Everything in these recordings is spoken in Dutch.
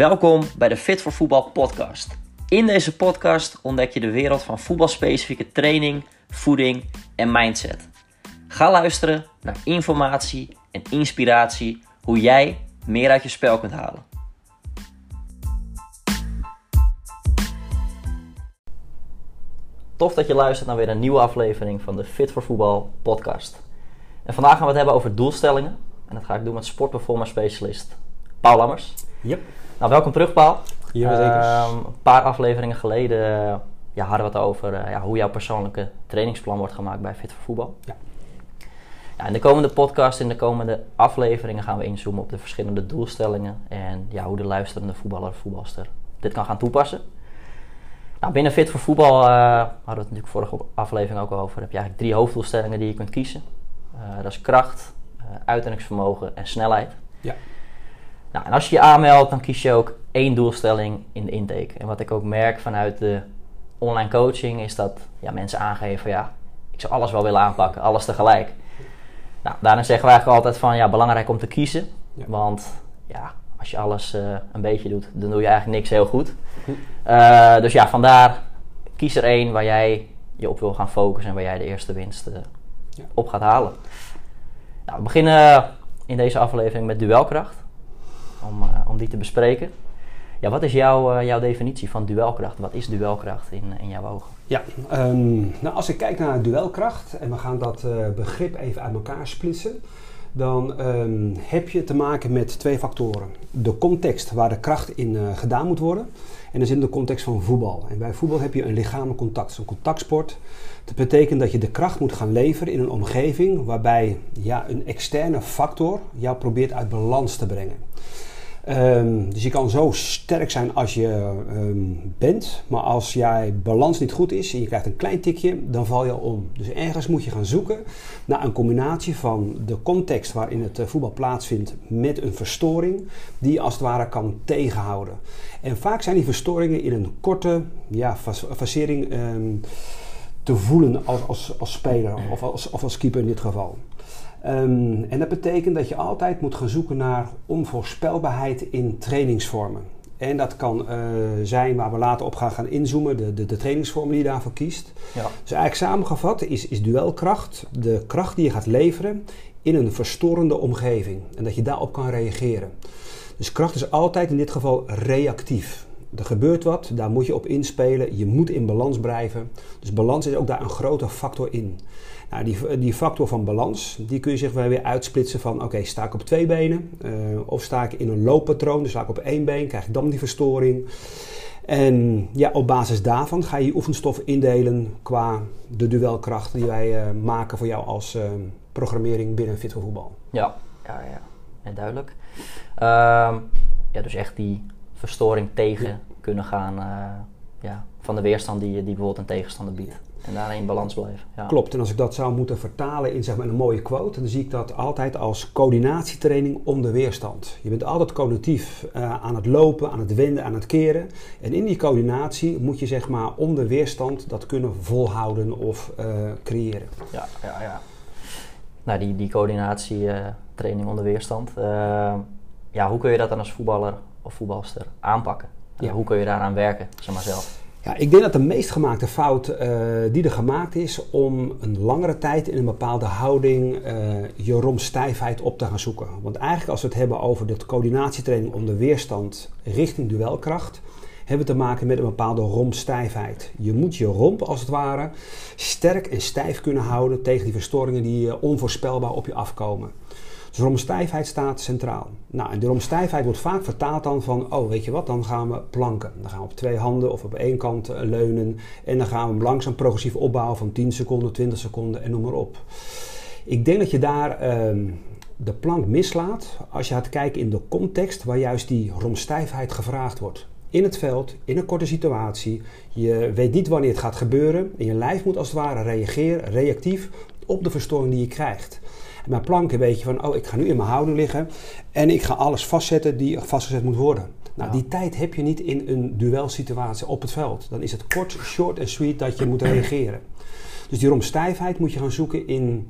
Welkom bij de Fit voor Voetbal podcast. In deze podcast ontdek je de wereld van voetbalspecifieke training, voeding en mindset. Ga luisteren naar informatie en inspiratie hoe jij meer uit je spel kunt halen. Tof dat je luistert naar weer een nieuwe aflevering van de Fit voor Voetbal podcast. En vandaag gaan we het hebben over doelstellingen. En dat ga ik doen met sportperformance specialist Paul Lammers. Yep. Nou, welkom terug Paul. Ja, zeker. Ehm, een paar afleveringen geleden eh, ja, hadden we het over eh, ja, hoe jouw persoonlijke trainingsplan wordt gemaakt bij Fit voor Voetbal. Ja. Ja, in de komende podcast, in de komende afleveringen gaan we inzoomen op de verschillende doelstellingen en ja, hoe de luisterende voetballer of voetbalster dit kan gaan toepassen. Nou, binnen Fit voor Voetbal eh, hadden we het natuurlijk vorige aflevering ook over. Heb je eigenlijk drie hoofddoelstellingen die je kunt kiezen. Eh, dat is kracht, uh, uithoudingsvermogen en snelheid. Ja. Nou, en als je je aanmeldt, dan kies je ook één doelstelling in de intake. En wat ik ook merk vanuit de online coaching is dat ja, mensen aangeven: ja, ik zou alles wel willen aanpakken, alles tegelijk. Nou, daarin zeggen we eigenlijk altijd van ja, belangrijk om te kiezen. Ja. Want ja, als je alles uh, een beetje doet, dan doe je eigenlijk niks heel goed. Uh, dus ja, vandaar kies er één waar jij je op wil gaan focussen en waar jij de eerste winst uh, ja. op gaat halen. Nou, we beginnen in deze aflevering met duelkracht. Om, om die te bespreken. Ja, wat is jouw, jouw definitie van duelkracht? Wat is duelkracht in, in jouw ogen? Ja, um, nou als ik kijk naar duelkracht en we gaan dat begrip even uit elkaar splitsen dan um, heb je te maken met twee factoren. De context waar de kracht in gedaan moet worden. En dat is in de context van voetbal. En bij voetbal heb je een lichamelijk contact, een contactsport. Dat betekent dat je de kracht moet gaan leveren in een omgeving waarbij ja, een externe factor jou probeert uit balans te brengen. Um, dus je kan zo sterk zijn als je um, bent, maar als jij balans niet goed is en je krijgt een klein tikje, dan val je om. Dus ergens moet je gaan zoeken naar een combinatie van de context waarin het uh, voetbal plaatsvindt met een verstoring die je als het ware kan tegenhouden. En vaak zijn die verstoringen in een korte ja, fasering um, te voelen als, als, als speler of als, of als keeper in dit geval. Um, en dat betekent dat je altijd moet gaan zoeken naar onvoorspelbaarheid in trainingsvormen. En dat kan uh, zijn waar we later op gaan, gaan inzoomen, de, de, de trainingsvormen die je daarvoor kiest. Ja. Dus eigenlijk samengevat is, is duelkracht de kracht die je gaat leveren in een verstorende omgeving. En dat je daarop kan reageren. Dus kracht is altijd in dit geval reactief. Er gebeurt wat, daar moet je op inspelen. Je moet in balans blijven. Dus balans is ook daar een grote factor in. Nou, die, die factor van balans, die kun je zich wel weer uitsplitsen van... oké, okay, sta ik op twee benen? Uh, of sta ik in een looppatroon, dus sta ik op één been? Krijg ik dan die verstoring? En ja, op basis daarvan ga je je oefenstof indelen... qua de duelkracht die wij uh, maken voor jou als uh, programmering binnen Fit voor Voetbal. Ja, ja, ja. ja duidelijk. Uh, ja, dus echt die verstoring tegen ja. kunnen gaan ja, van de weerstand die, die bijvoorbeeld een tegenstander biedt. En daarin in balans blijven. Ja. Klopt, en als ik dat zou moeten vertalen in zeg maar, een mooie quote, dan zie ik dat altijd als coördinatietraining onder weerstand. Je bent altijd cognitief uh, aan het lopen, aan het wenden, aan het keren. En in die coördinatie moet je zeg maar onder weerstand dat kunnen volhouden of uh, creëren. Ja, ja, ja. Nou, die, die coördinatietraining onder weerstand. Uh, ja, hoe kun je dat dan als voetballer of voetbalster aanpakken? Ja. Hoe kun je daaraan werken, zeg maar zelf? Ja, ik denk dat de meest gemaakte fout uh, die er gemaakt is om een langere tijd in een bepaalde houding uh, je romstijfheid op te gaan zoeken. Want eigenlijk als we het hebben over de coördinatietraining onder weerstand richting duelkracht, hebben we te maken met een bepaalde romstijfheid. Je moet je romp als het ware sterk en stijf kunnen houden tegen die verstoringen die uh, onvoorspelbaar op je afkomen. Dus romstijfheid staat centraal. Nou, en de romstijfheid wordt vaak vertaald dan van, oh weet je wat, dan gaan we planken. Dan gaan we op twee handen of op één kant leunen. En dan gaan we hem langzaam progressief opbouwen van 10 seconden, 20 seconden en noem maar op. Ik denk dat je daar um, de plank mislaat als je gaat kijken in de context waar juist die romstijfheid gevraagd wordt. In het veld, in een korte situatie. Je weet niet wanneer het gaat gebeuren. En je lijf moet als het ware reageren, reactief, op de verstoring die je krijgt. Bij planken weet je van, oh, ik ga nu in mijn houding liggen en ik ga alles vastzetten die vastgezet moet worden. Nou, ja. die tijd heb je niet in een duelsituatie op het veld. Dan is het kort, short en sweet dat je moet reageren. Dus die romstijfheid moet je gaan zoeken in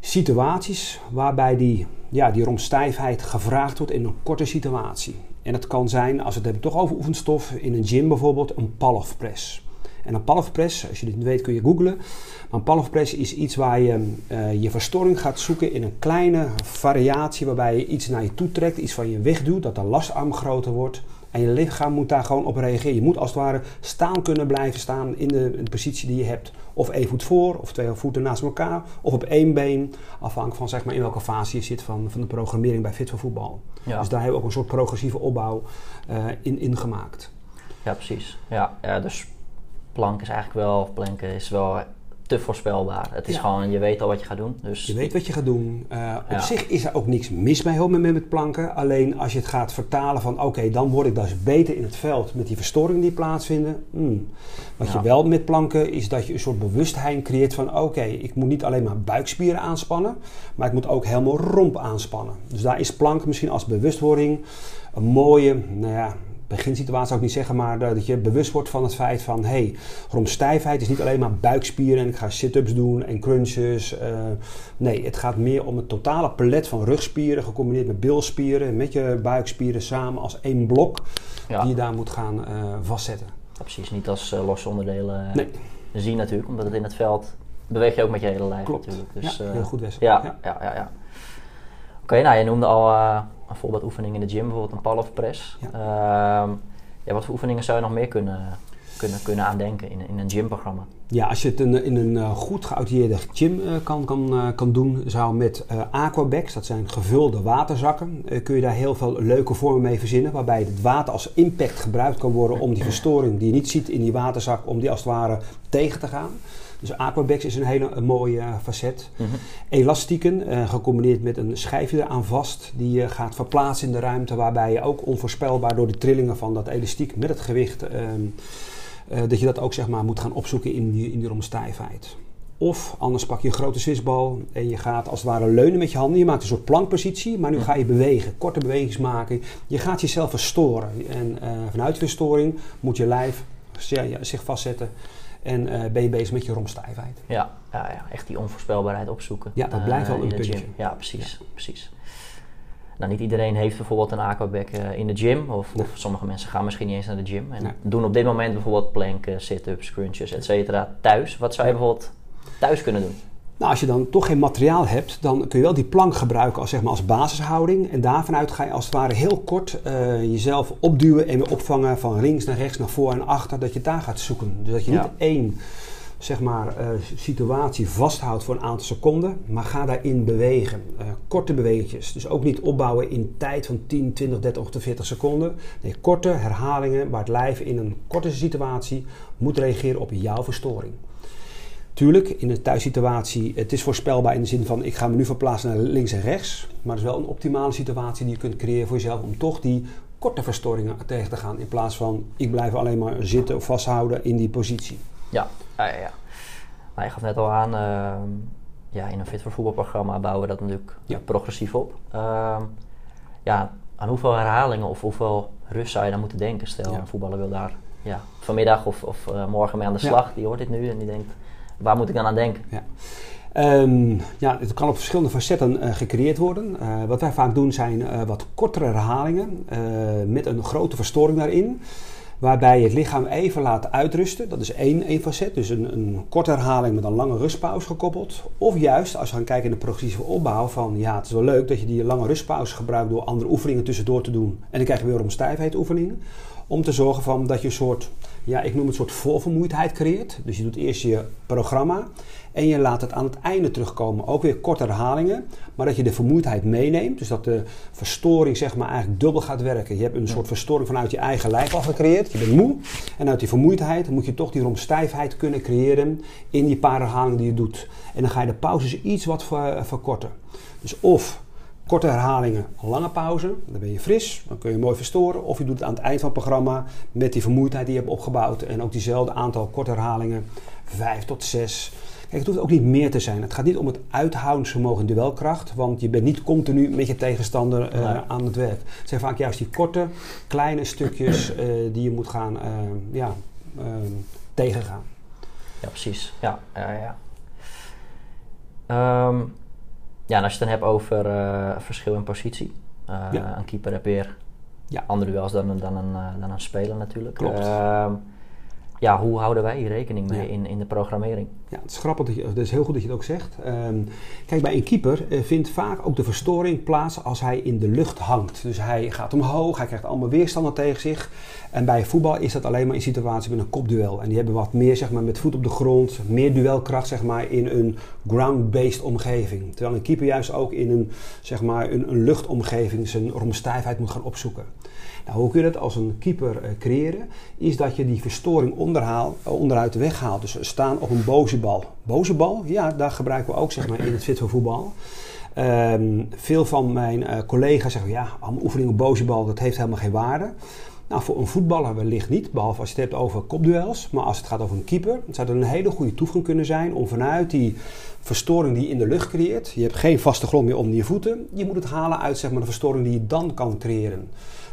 situaties waarbij die, ja, die romstijfheid gevraagd wordt in een korte situatie. En dat kan zijn, als we het hebben toch over oefenstof, in een gym bijvoorbeeld, een palf press. En een palf press, als je dit niet weet kun je googlen. Maar een palf press is iets waar je uh, je verstoring gaat zoeken in een kleine variatie waarbij je iets naar je toe trekt, iets van je wegduwt, dat de lastarm groter wordt. En je lichaam moet daar gewoon op reageren. Je moet als het ware staan kunnen blijven staan in de, in de positie die je hebt. Of één voet voor, of twee voeten naast elkaar, of op één been. Afhankelijk van zeg maar, in welke fase je zit van, van de programmering bij Fit voor Voetbal. Ja. Dus daar hebben we ook een soort progressieve opbouw uh, in, in gemaakt. Ja, precies. Ja, ja, dus plank is eigenlijk wel, planken is wel te voorspelbaar. Het is gewoon, je weet al wat je gaat doen. Dus je weet wat je gaat doen. Uh, op zich is er ook niks mis bij met, met planken. Alleen als je het gaat vertalen van oké, dan word ik dus beter in het veld met die verstoringen die plaatsvinden. Hmm. Wat je wel met planken is dat je een soort bewustheid creëert van oké, ik moet niet alleen maar buikspieren aanspannen, maar ik moet ook helemaal romp aanspannen. Dus daar is plank misschien als bewustwording een mooie, nou ja, beginsituatie zou ik niet zeggen, maar dat je bewust wordt van het feit van hé, hey, romstijfheid is niet alleen maar buikspieren en ik ga sit-ups doen en crunches. Uh, nee, het gaat meer om het totale palet van rugspieren gecombineerd met bilspieren, met je buikspieren samen als één blok die je daar moet gaan uh, vastzetten. Ja, precies, niet als uh, losse onderdelen nee. zien natuurlijk, omdat het in het veld beweeg je ook met je hele lijf Klopt. natuurlijk. Dus, ja, heel goed Wessel. Ja, ja, ja. ja, ja. Oké, okay, nou je noemde al een voorbeeldoefening in de gym, bijvoorbeeld een pull press. Ja. Ehm, ja, wat voor oefeningen zou je nog meer kunnen, kunnen, kunnen aandenken in, in een gymprogramma? Ja, als je het in, in een uh, goed geoutilleerde gym uh, kan, kan, uh, kan doen, zou met aquabags, dat zijn gevulde waterzakken, kun je daar heel veel leuke vormen mee verzinnen. Waarbij het water als impact gebruikt kan worden om die verstoring die je niet ziet in die waterzak, om die als het ware tegen te gaan. Dus aquabags is een hele mooie facet. Mm Elastieken, uh, gecombineerd met een schijfje eraan vast, die je gaat verplaatsen in de ruimte, waarbij je ook onvoorspelbaar door de trillingen van dat elastiek met het gewicht, uh, uh, dat je dat ook zeg maar moet gaan opzoeken in die, in die romstijfheid. Of anders pak je een grote zwisbal en je gaat als het ware leunen met je handen. Je maakt een soort plankpositie, maar nu ga je bewegen, korte bewegingen maken. Je gaat jezelf verstoren. En vanuit de verstoring moet je lijf zich vastzetten en uh, ben je bezig met je romstijfheid. Ja, ja, ja, echt die onvoorspelbaarheid opzoeken. Ja, dat blijft wel uh, een puntje. Gym. Ja, precies, ja. precies. Nou, niet iedereen heeft bijvoorbeeld een aquaback uh, in de gym. Of, of, sommige mensen gaan misschien niet eens naar de gym. En doen op dit moment bijvoorbeeld planken, sit-ups, crunches, et cetera thuis. Wat zou je bijvoorbeeld thuis kunnen doen? Nou, als je dan toch geen materiaal hebt, dan kun je wel die plank gebruiken als, zeg maar, als basishouding. En daarvanuit ga je als het ware heel kort uh, jezelf opduwen en weer opvangen van links naar rechts, naar voor en achter. Dat je daar gaat zoeken. Dus dat je niet één zeg maar, uh, situatie vasthoudt voor een aantal seconden, maar ga daarin bewegen. Uh, korte bewegingjes. Dus ook niet opbouwen in tijd van 10, 20, 30 of 40 seconden. Nee, korte herhalingen waar het lijf in een korte situatie moet reageren op jouw verstoring. Tuurlijk, in een thuissituatie, het is voorspelbaar in de zin van ik ga me nu verplaatsen naar links en rechts. Maar het is wel een optimale situatie die je kunt creëren voor jezelf om toch die korte verstoringen tegen te gaan. In plaats van ik blijf alleen maar zitten of vasthouden in die positie. Ja, ja, ja. ja. Nou, je gaf net al aan, uh, ja, in een Fit voor voetbalprogramma bouwen we dat natuurlijk ja. progressief op. Uh, ja, aan hoeveel herhalingen of hoeveel rust zou je dan moeten denken? Stel, een voetballer wil daar ja, vanmiddag of, of uh, morgen mee aan de slag. Die hoort dit nu en die denkt waar moet ik dan aan denken? Ja. Um, ja, het kan op verschillende facetten uh, gecreëerd worden. Uh, wat wij vaak doen zijn uh, wat kortere herhalingen met een grote verstoring daarin. Waarbij je het lichaam even laat uitrusten. Dat is één, één facet. Dus een, een korte herhaling met een lange rustpauze gekoppeld. Of juist, als we gaan kijken in de progressieve opbouw, van ja, het is wel leuk dat je die lange rustpauze gebruikt door andere oefeningen tussendoor te doen. En dan krijg je weer om stijfheid oefeningen. Om te zorgen van dat je een soort, ja, ik noem het een soort voorvermoeidheid creëert. Dus je doet eerst je programma en je laat het aan het einde terugkomen. Ook weer korte herhalingen, maar dat je de vermoeidheid meeneemt. Dus dat de verstoring zeg maar eigenlijk dubbel gaat werken. Je hebt een soort verstoring vanuit je eigen lijf al gecreëerd. Je bent moe en uit die vermoeidheid moet je toch die romstijfheid kunnen creëren in die paar herhalingen die je doet. En dan ga je de pauzes iets wat verkorten. Dus of korte herhalingen, lange pauze. Dan ben je fris, dan kun je mooi verstoren. Of je doet het aan het eind van het programma met die vermoeidheid die je hebt opgebouwd. En ook diezelfde aantal korte herhalingen, vijf tot zes. Kijk, het hoeft ook niet meer te zijn. Het gaat niet om het uithoudingsvermogen in duelkracht, want je bent niet continu met je tegenstander uh, aan het werk. Het zijn vaak juist die korte, kleine stukjes uh, die je moet gaan uh, ja, tegengaan. Ja, precies. Ja, ja, ja. Um, ja, en als je het dan hebt over uh, verschil in positie. Uh, ja. Een keeper heb weer ja. andere duels dan, dan, een, dan een speler natuurlijk. Klopt. Ehm, ja, hoe houden wij hier rekening mee in, in de programmering? Ja, het is grappig, dat je, is heel goed dat je het ook zegt. Ehm, kijk, bij een keeper uh, vindt vaak ook de verstoring plaats als hij in de lucht hangt. Dus hij gaat omhoog, hij krijgt allemaal weerstanden tegen zich. En bij voetbal is dat alleen maar in situatie met een kopduel. En die hebben wat meer zeg maar, met voet op de grond, meer duelkracht zeg maar, in een ground-based omgeving. Terwijl een keeper juist ook in een, zeg maar, een, luchtomgeving zijn romstijfheid moet gaan opzoeken. Nou, hoe kun je dat als een keeper uh, creëren? Is dat je die verstoring onderhaal, uh, onderuit de weg haalt. Dus staan op een boze bal. Boze bal, ja, daar gebruiken we ook zeg maar, in het fit voor voetbal. Um, veel van mijn uh, collega's zeggen, ja, allemaal oefeningen boze bal, dat heeft helemaal geen waarde. Nou, voor een voetballer wellicht niet, behalve als je het hebt over kopduels. Maar als het gaat over een keeper, zou dat een hele goede toegang kunnen zijn om vanuit die verstoring die je in de lucht creëert, je hebt geen vaste grond meer onder je voeten, je moet het halen uit zeg maar, de verstoring die je dan kan creëren.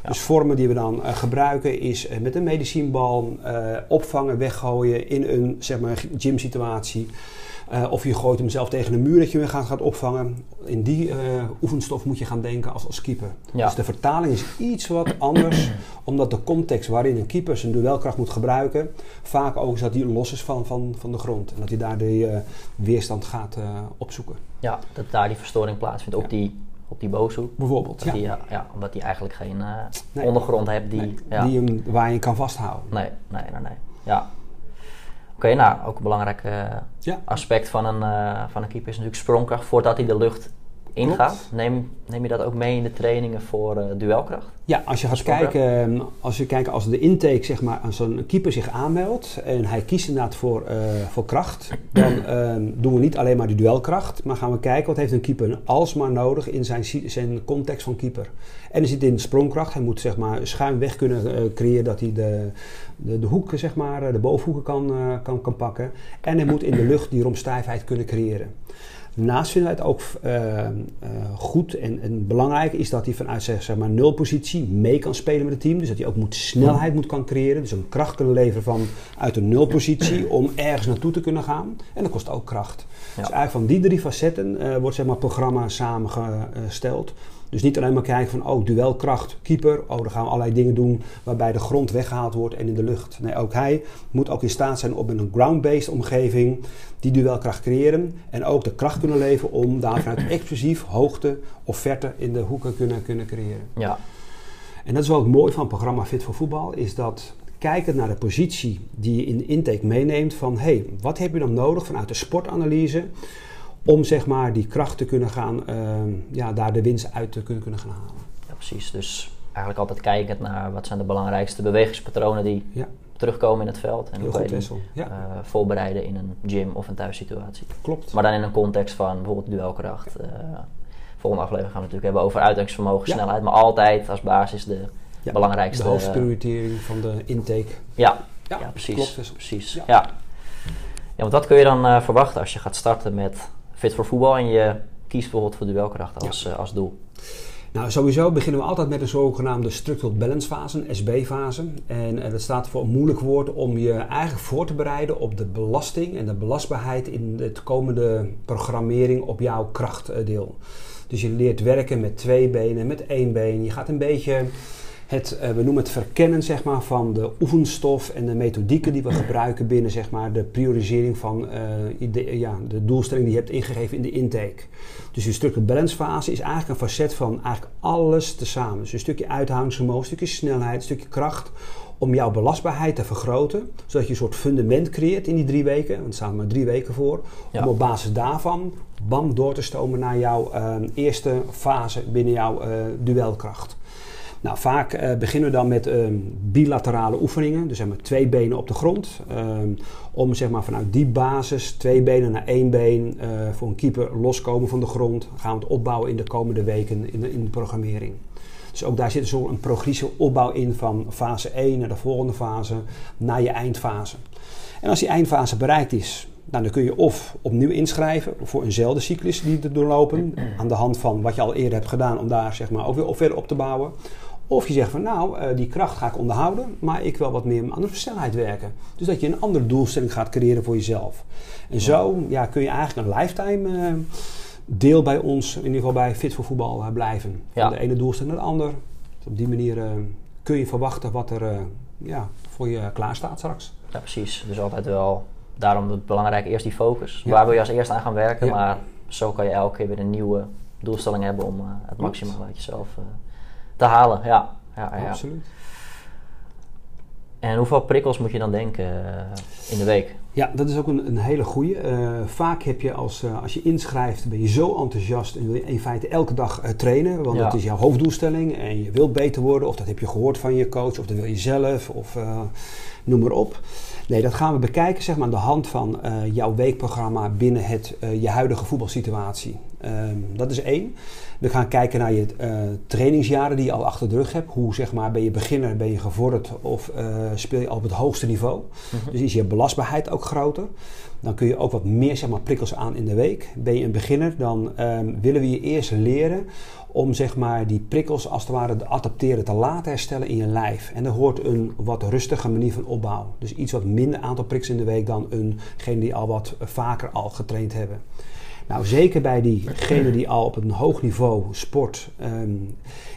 Dus vormen die we dan uh, gebruiken is uh, met een medicijnbal uh, opvangen, weggooien in een zeg maar, gymsituatie. Uh, of je gooit hem zelf tegen een muur dat je hem gaat, gaat opvangen. In die uh, oefenstof moet je gaan denken als, als keeper. Ja. Dus de vertaling is iets wat anders, omdat de context waarin een keeper zijn duelkracht moet gebruiken, vaak ook is dat hij los is van, van, van de grond. En dat hij daar de uh, weerstand gaat opzoeken. Ja, dat daar die verstoring plaatsvindt op ja. die op die booshoek. Bijvoorbeeld, ja. Die, ja, ja. Omdat hij eigenlijk geen uh, nee. ondergrond hebt die... Nee, ja. die hem, waar je kan vasthouden. Nee, nee, nee, nee. Ja. Oké, okay, nou, ook een belangrijk uh, ja. aspect van een, uh, van een keeper is natuurlijk sprongkracht voordat hij de lucht ingaat. Neem, neem je dat ook mee in de trainingen voor uh, duelkracht? Ja, als je gaat kijken, als je kijkt als de intake, zeg maar, als een keeper zich aanmeldt en hij kiest inderdaad voor, uh, voor kracht, dan uh, doen we niet alleen maar die duelkracht, maar gaan we kijken wat heeft een keeper alsmaar nodig in zijn, zijn context van keeper. En er zit in sprongkracht, hij moet zeg maar schuin weg kunnen uh, creëren dat hij de, de, de hoeken, zeg maar, de bovenhoeken kan, kan, kan pakken. En hij moet in de lucht die romstijfheid kunnen creëren. Daarnaast vinden wij het ook uh, uh, goed en, en, belangrijk is dat hij vanuit zeg, maar nulpositie mee kan spelen met het team. Dus dat hij ook moet snelheid moet kan creëren. Dus een kracht kunnen leveren van uit een nulpositie om ergens naartoe te kunnen gaan. En dat kost ook kracht. Ja. Dus eigenlijk van die drie facetten uh, wordt zeg maar programma samengesteld. Dus niet alleen maar kijken van, oh, duelkracht, keeper. Oh, dan gaan we allerlei dingen doen waarbij de grond weggehaald wordt en in de lucht. Nee, ook hij moet ook in staat zijn op een ground-based omgeving die duelkracht creëren. En ook de kracht kunnen leveren om daar vanuit explosief hoogte of verte in de hoeken kunnen, kunnen creëren. Ja. En dat is wel het mooie van het programma Fit voor Voetbal, is dat kijkend naar de positie die je in de intake meeneemt van, hé, hey, wat heb je dan nodig vanuit de sportanalyse om zeg maar die kracht te kunnen gaan, uh, ja, daar de winst uit te kunnen, kunnen gaan halen. Ja, precies. Dus eigenlijk altijd kijkend naar wat zijn de belangrijkste bewegingspatronen die ja. terugkomen in het veld. En Heel hoe kan je die ja. uh, voorbereiden in een gym of een thuissituatie. Klopt. Maar dan in een context van bijvoorbeeld duelkracht. Uh, volgende aflevering gaan we natuurlijk hebben over uitdrukkingsvermogen, snelheid. Maar altijd als basis de belangrijkste... De hoofdprioritering van de intake. Ja, ja, precies. Klopt, precies. Ja. Ja. want wat kun je dan uh, verwachten als je gaat starten met fit voor voetbal en je kiest bijvoorbeeld voor duelkracht als, ja. uh, als doel? Nou, sowieso beginnen we altijd met een zogenaamde structural balance fase, SB-fase. En uh, dat staat voor een moeilijk woord om je eigenlijk voor te bereiden op de belasting en de belastbaarheid in de komende programmering op jouw krachtdeel. Dus je leert werken met twee benen, met één been. Je gaat een beetje het, uh, we noemen het verkennen zeg maar, van de oefenstof en de methodieken die we gebruiken binnen zeg maar, de priorisering van uh, de, ja, de doelstelling die je hebt ingegeven in de intake. Dus die structural balance fase is eigenlijk een facet van eigenlijk alles tezamen. Dus een stukje uithoudingsvermogen, een stukje snelheid, een stukje kracht om jouw belastbaarheid te vergroten, zodat je een soort fundament creëert in die drie weken, want er staan er maar drie weken voor, ja. om op basis daarvan bam door te stomen naar jouw uh, eerste fase binnen jouw duelkracht. Nou, vaak uh, beginnen we dan met um, bilaterale oefeningen, dus zeg maar twee benen op de grond. Um, om zeg maar vanuit die basis, twee benen naar één been, uh, voor een keeper loskomen van de grond. gaan we het opbouwen in de komende weken in de, in de programmering. Dus ook daar zit zo een progressieve opbouw in van fase 1 naar de volgende fase, naar je eindfase. En als die eindfase bereikt is, nou, dan kun je of opnieuw inschrijven voor eenzelfde cyclus die te doorlopen. Aan de hand van wat je al eerder hebt gedaan om daar zeg maar ook weer verder op te bouwen. Of je zegt van nou, uh, die kracht ga ik onderhouden, maar ik wil wat meer aan de snelheid werken. Dus dat je een andere doelstelling gaat creëren voor jezelf. En zo ja, kun je eigenlijk een lifetime uh, deel bij ons, in ieder geval bij Fit voor Voetbal, uh, blijven. Ja. Van de ene doelstelling naar de ander. Op die manier kun je verwachten wat er ja, voor je klaar staat straks. Ja, precies. Dus altijd wel, daarom het belangrijk eerst die focus. Waar wil je als eerste aan gaan werken, maar zo kan je elke keer weer een nieuwe doelstelling hebben om het maximaal uit jezelf te halen. Ja, ja, ja. absoluut. En hoeveel prikkels moet je dan denken eh, in de week? Ja, dat is ook een, een hele goede. Uh, vaak heb je als, uh, als je inschrijft, ben je zo enthousiast en wil je in feite elke dag uh, trainen. Want dat is jouw hoofddoelstelling en je wilt beter worden. Of dat heb je gehoord van je coach, of dat wil je zelf, of noem maar op. Nee, dat gaan we bekijken zeg maar, aan de hand van jouw weekprogramma binnen het, je huidige voetbalsituatie. Ehm, dat is één. We gaan kijken naar je uh, trainingsjaren die je al achter de rug hebt. Hoe zeg maar, ben je beginner, ben je gevorderd of speel je al op het hoogste niveau? Mhm. Dus is je belastbaarheid ook groter. Dan kun je ook wat meer zeg maar, prikkels aan in de week. Ben je een beginner, dan um, willen we je eerst leren om zeg maar, die prikkels als het ware te adapteren, te laten herstellen in je lijf. En er hoort een wat rustige manier van opbouw. Dus iets wat minder aantal prikkels in de week dan eengene die al wat vaker al getraind hebben. Nou, zeker bij diegenen die al op een hoog niveau sport, ehm,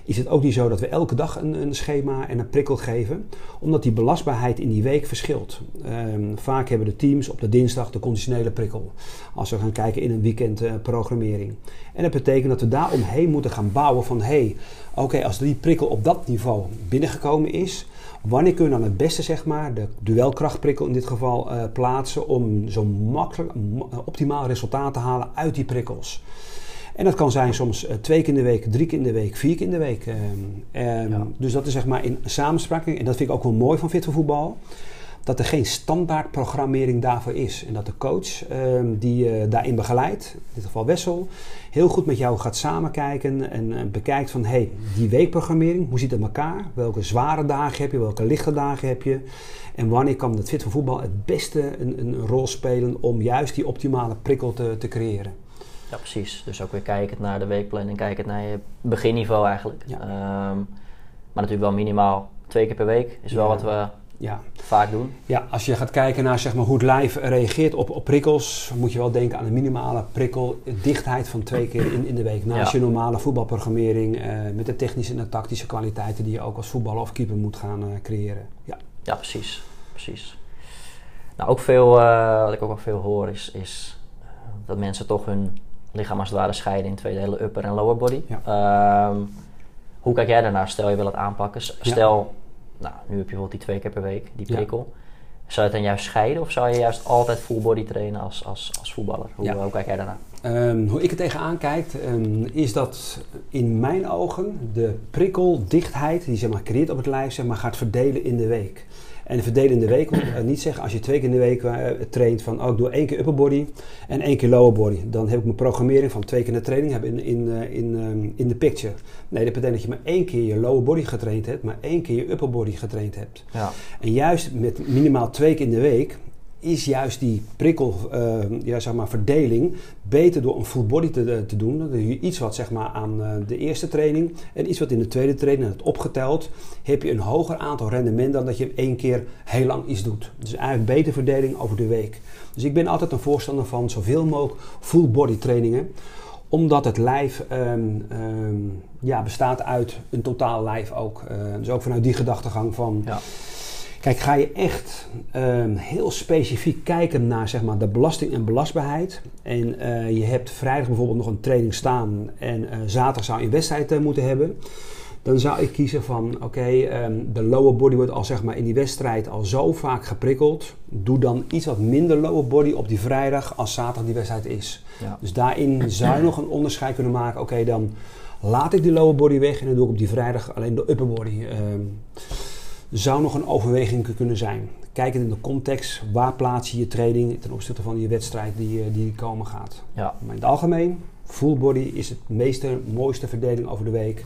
is het ook niet zo dat we elke dag een, een, schema en een prikkel geven, omdat die belastbaarheid in die week verschilt. Um, vaak hebben de teams op de dinsdag de conditionele prikkel, als we gaan kijken in een weekend uh, programmering. En dat betekent dat we daar omheen moeten gaan bouwen van, hé, hey, oké, als die prikkel op dat niveau binnengekomen is, Wanneer kun je dan het beste, zeg maar, de duelkrachtprikkel in dit geval, uh, plaatsen om zo makkelijk, optimaal resultaat te halen uit die prikkels? En dat kan zijn soms uh, twee keer in de week, drie keer in de week, vier keer in de week. Um, Dus dat is zeg maar in samenspraak. En dat vind ik ook wel mooi van Fit voor Voetbal dat er geen standaard programmering daarvoor is. En dat de coach uh, die uh, daarin begeleidt, in dit geval Wessel, heel goed met jou gaat samenkijken en uh, bekijkt van hey, die weekprogrammering, hoe ziet het elkaar? Welke zware dagen heb je, welke lichte dagen heb je? En wanneer kan het fit voor voetbal het beste een, een rol spelen om juist die optimale prikkel te, te creëren? Ja, precies. Dus ook weer kijken naar de weekplanning, kijken naar je beginniveau eigenlijk. Ja. Um, maar natuurlijk wel minimaal twee keer per week is wel wat we ja. vaak doen. Ja, als je gaat kijken naar zeg maar, hoe het lijf reageert op, op prikkels, moet je wel denken aan een minimale prikkeldichtheid van twee keer in, in de week. Naast je normale voetbalprogrammering eh, met de technische en de tactische kwaliteiten die je ook als voetballer of keeper moet gaan uh, creëren. Ja. ja, precies. precies. Nou, ook veel, uh, wat ik ook wel veel hoor, is, is dat mensen toch hun lichaam als het ware scheiden in twee delen, upper en lower body. Ja. Um, hoe kijk jij daarnaar? Stel je wil het aanpakken. Stel, nou, nu heb je bijvoorbeeld die twee keer per week, die prikkel. Zou je het dan juist scheiden of zou je juist altijd full body trainen als, als, als voetballer? Hoe, ja. hoe kijk jij daarnaar? Um, hoe ik er tegenaan kijk, um, is dat in mijn ogen de prikkeldichtheid die zeg maar, creëert op het lijf zeg maar, gaat verdelen in de week. En verdelen in de week wil uh, niet zeggen als je twee keer in de week uh, traint van oh, ik doe één keer upper body en één keer lower body. Dan heb ik mijn programmering van twee keer de training heb in, in, uh, in, in de picture. Nee, dat betekent dat je maar één keer je lower body getraind hebt, maar één keer je upper body getraind hebt. Ja. En juist met minimaal twee keer in de week is juist die prikkel, uh, ja, zeg maar, verdeling beter door een full body te, te doen. Dat iets wat zeg maar, aan uh, de eerste training en iets wat in de tweede training hebt opgeteld, heb je een hoger aantal rendement dan dat je één keer heel lang iets doet. Dus eigenlijk betere verdeling over de week. Dus ik ben altijd een voorstander van zoveel mogelijk full body trainingen omdat het lijf um, um, ja, bestaat uit een totaal lijf ook. Dus ook vanuit die gedachtegang van... Ja Kijk, ga je echt um, heel specifiek kijken naar zeg maar, de belasting en belastbaarheid. En uh, je hebt vrijdag bijvoorbeeld nog een training staan en uh, zaterdag zou je een wedstrijd uh, moeten hebben. Dan zou ik kiezen van oké, okay, um, de lower body wordt al zeg maar in die wedstrijd al zo vaak geprikkeld. Doe dan iets wat minder lower body op die vrijdag als zaterdag die wedstrijd is. Ja. Dus daarin zou je nog een onderscheid kunnen maken. Oké, okay, dan laat ik die lower body weg en dan doe ik op die vrijdag alleen de upper body. Um, zou nog een overweging kunnen zijn. Kijkend in de context, waar plaats je je training ten opzichte van je wedstrijd die, eh, die komen gaat. Ja. Maar in het algemeen, full body is het meeste, mooiste verdeling over de week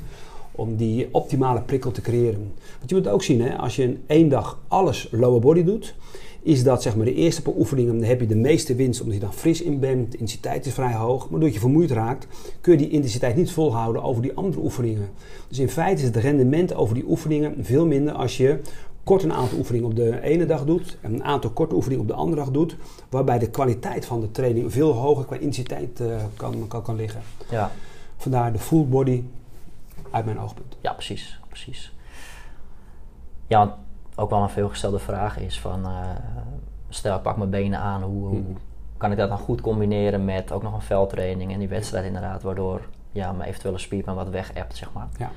om die optimale prikkel te creëren. Want je moet ook zien, hè, als je in één dag alles lower body doet, is dat zeg maar de eerste paar oefeningen, dan heb je de meeste winst omdat je dan fris in bent, de intensiteit is vrij hoog. Maar doordat je vermoeid raakt, kun je die intensiteit niet volhouden over die andere oefeningen. Dus in feite is het rendement over die oefeningen veel minder als je kort een aantal oefeningen op de ene dag doet en een aantal korte oefeningen op de andere dag doet, waarbij de kwaliteit van de training veel hoger qua intensiteit uh, kan, kan, kan liggen. Ja. Vandaar de full body uit mijn oogpunt. Ja, precies. precies. Ja, ook wel een veelgestelde vraag is van... Uh, stel, ik pak mijn benen aan. Hoe, hoe, hmm. kan ik dat dan goed combineren met ook nog een veldtraining en die wedstrijd inderdaad... waardoor ja, mijn eventuele spierpijn wat weg hebt, zeg maar. Ja.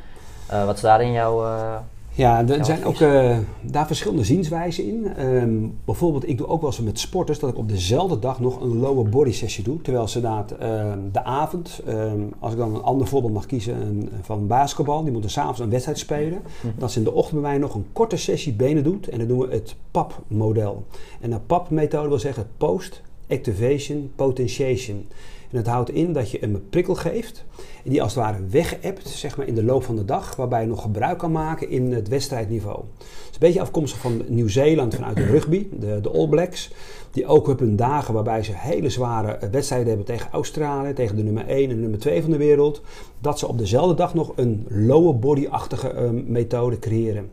Uh, wat is daarin jouw... Uh, ja, er zijn ook uh, daar verschillende zienswijzen in. Um, bijvoorbeeld, ik doe ook wel eens met sporters dat ik op dezelfde dag nog een lower body sessie doe. Terwijl ze na uh, de avond, um, als ik dan een ander voorbeeld mag kiezen een, van basketbal, die moeten s'avonds een wedstrijd spelen. Dat ze in de ochtend bij mij nog een korte sessie benen doet. En dan doen we het PAP-model. En een PAP-methode wil zeggen Post Activation Potentiation. En het houdt in dat je een prikkel geeft en die als het ware wegappt zeg maar, in de loop van de dag, waarbij je nog gebruik kan maken in het wedstrijdniveau. Het is een beetje afkomstig van Nieuw-Zeeland vanuit de rugby, de, de All Blacks. Die ook op hun dagen waarbij ze hele zware wedstrijden hebben tegen Australië, tegen de nummer 1 en nummer 2 van de wereld. Dat ze op dezelfde dag nog een lower body-achtige uh, methode creëren.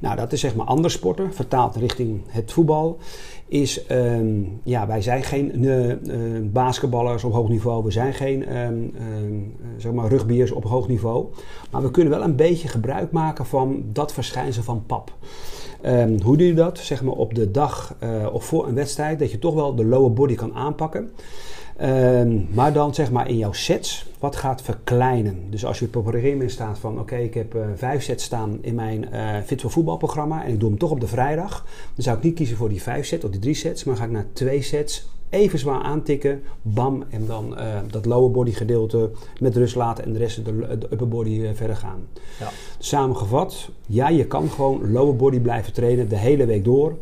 Nou, dat is zeg maar andere sporten, vertaald richting het voetbal is, um, ja, wij zijn geen uh, basketballers op hoog niveau, we zijn geen um, zeg maar rugbiers op hoog niveau, maar we kunnen wel een beetje gebruik maken van dat verschijnsel van pap. hoe doe je dat? Zeg maar op de dag uh, of voor een wedstrijd, dat je toch wel de lower body kan aanpakken. Um, maar dan zeg maar in jouw sets wat gaat verkleinen. Dus als je op een gegeven moment staat van oké, ik heb uh, vijf sets staan in mijn uh, Fit voor voetbalprogramma en ik doe hem toch op de vrijdag. Dan zou ik niet kiezen voor die vijf sets of die drie sets, maar ga ik naar twee sets even zwaar aantikken, bam, en dan uh, dat lower body gedeelte met rust laten en de rest de, de upper body verder gaan. Ja. Samengevat, ja, je kan gewoon lower body blijven trainen de hele week door.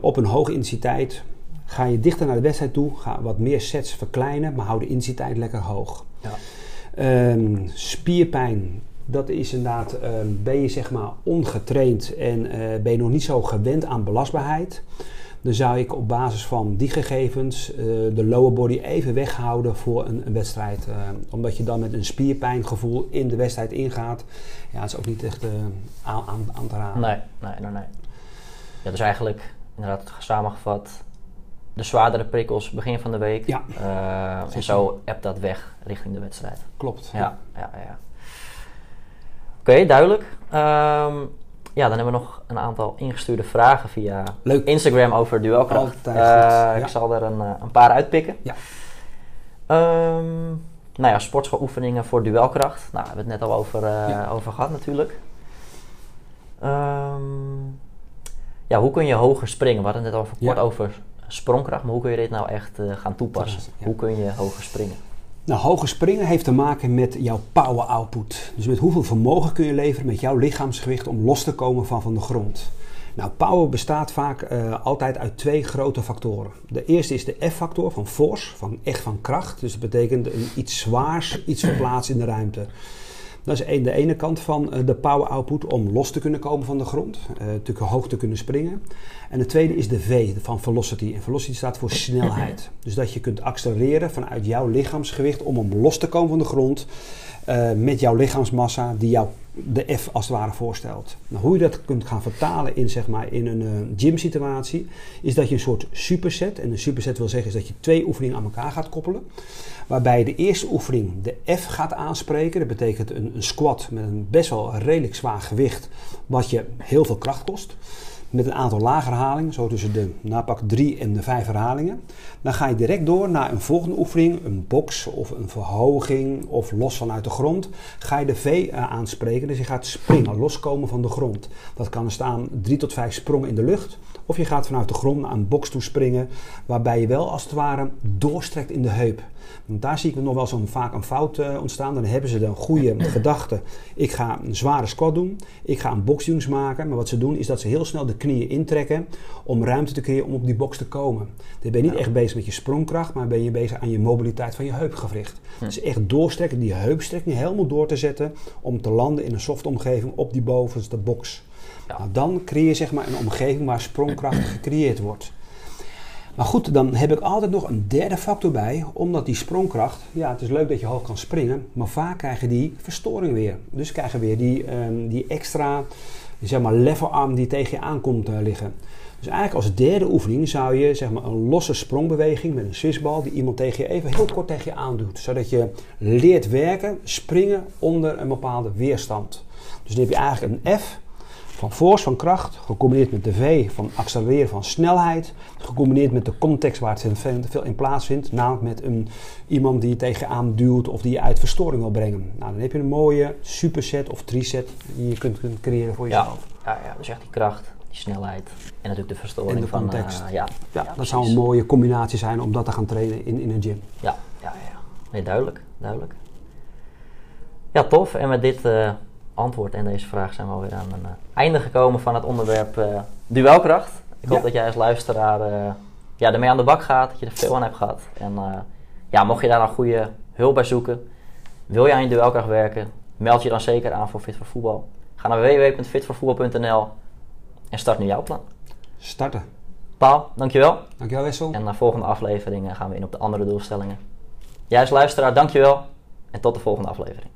op een hoge intensiteit, Ga je dichter naar de wedstrijd toe, ga wat meer sets verkleinen, maar hou de intensiteit lekker hoog. Ja. Um, spierpijn, dat is inderdaad, um, ben je zeg maar ongetraind en uh, ben je nog niet zo gewend aan belastbaarheid. Dan zou ik op basis van die gegevens uh, de lower body even weghouden voor een, een wedstrijd. Uh, omdat je dan met een spierpijngevoel in de wedstrijd ingaat. Ja, dat is ook niet echt aan, aan, aan, te raden. Nee, nee, nee, nee. Ja, dus eigenlijk, inderdaad samengevat, de zwaardere prikkels begin van de week. Ja. Uh, en zo appt dat weg richting de wedstrijd. Klopt. Ja, ja, ja. Oké, duidelijk. Um, ja, dan hebben we nog een aantal ingestuurde vragen via Leuk. Instagram over duelkracht. Uh, ja. Ik zal er een, eh, een, paar uitpikken. Ja. Um, nou ja, sportschoofoefeningen voor duelkracht. Nou, we hebben het net al over, uh, ja. over gehad natuurlijk. Um, ja, hoe kun je hoger springen? We hadden het net al kort over sprongkracht, maar hoe kun je dit nou echt uh, gaan toepassen? Hoe kun je hoger springen? Nou, hoger springen heeft te maken met jouw power output. Dus met hoeveel vermogen kun je leveren met jouw lichaamsgewicht om los te komen van, van de grond. Nou, power bestaat vaak uh, altijd uit twee grote factoren. De eerste is de F-factor van force, van echt van kracht. Dus dat betekent een, iets zwaars, iets verplaatsen in de ruimte. Dat is de ene kant van eh, de power output om los te kunnen komen van de grond, uh, natuurlijk hoog te kunnen springen. En de tweede is de V van velocity. En velocity staat voor snelheid. Dus dat je kunt accelereren vanuit jouw lichaamsgewicht om om los te komen van de grond uh, met jouw lichaamsmassa die jou de F als het ware voorstelt. Nou, hoe je dat kunt gaan vertalen in, zeg maar, in een uh, gym situatie, is dat je een soort superset, en een superset wil zeggen is dat je twee oefeningen aan elkaar gaat koppelen. Waarbij de eerste oefening de F gaat aanspreken. Dat betekent een, een squat met een best wel redelijk zwaar gewicht, wat je heel veel kracht kost met een aantal lage herhalingen, zo tussen de napak 3 en de 5 herhalingen. Dan ga je direct door naar een volgende oefening, een box of een verhoging of los vanuit de grond. Ga je de V uh, aanspreken, dus je gaat springen, loskomen van de grond. Dat kan staan 3 tot 5 sprongen in de lucht. Of je gaat vanuit de grond naar een box toe springen, waarbij je wel als het ware doorstrekt in de heup. Want daar zie ik nog wel zo vaak een fout uh, ontstaan. Dan hebben ze de goede gedachte. Ik ga een zware squat doen. Ik ga een boxjungs maken. Maar wat ze doen is dat ze heel snel de knieën intrekken. Om ruimte te creëren om op die box te komen. Dan ben je niet echt bezig met je sprongkracht. Maar ben je bezig aan je mobiliteit van je heupgewricht. Hm. Dus echt doorstrekken. Die heupstrekking helemaal door te zetten. Om te landen in een soft omgeving op die bovenste box. Dan creëer je zeg maar een omgeving waar sprongkracht gecreëerd wordt. Maar goed, dan heb ik altijd nog een derde factor bij, omdat die sprongkracht, ja, het is leuk dat je hoog kan springen, maar vaak krijgen die verstoring weer. Dus krijgen weer die, ehm, die extra, zeg maar, levelarm die tegen je aankomt uh, liggen. Dus eigenlijk als derde oefening zou je zeg maar, een losse sprongbeweging met een swissbal die iemand tegen je even heel kort tegen je aandoet. Zodat je leert werken, springen onder een bepaalde weerstand. Dus dan heb je eigenlijk een F van force, van kracht, gecombineerd met de V van accelereren van snelheid, gecombineerd met de context waar het veel in plaatsvindt, namelijk met een, iemand die je tegen je aanduwt of die je uit verstoring wil brengen. Nou, dan heb je een mooie superset of triset die je kunt, kunt creëren voor jezelf. Ja, ja, ja, dus echt die kracht die snelheid en natuurlijk de verstoring en de van... context. Uh, ja, ja, ja, dat zou een mooie combinatie zijn om dat te gaan trainen in, in een gym. Ja, ja, ja. Nee, duidelijk, duidelijk. Ja, tof. En met dit uh, antwoord en deze vraag zijn we alweer aan een uh, einde gekomen van het onderwerp duelkracht. Ik hoop dat jij als luisteraar ja, ermee aan de bak gaat, dat je er veel aan hebt gehad. En ja, mocht je daar een goede hulp bij zoeken, wil je aan je duelkracht werken, meld je dan zeker aan voor Fit voor Voetbal. Ga naar www.fitvoorvoetbal.nl en start nu jouw plan. Starten. Paul, dankjewel. Dankjewel Wessel. En naar volgende afleveringen gaan we in op de andere doelstellingen. Jij als luisteraar, dankjewel. En tot de volgende aflevering.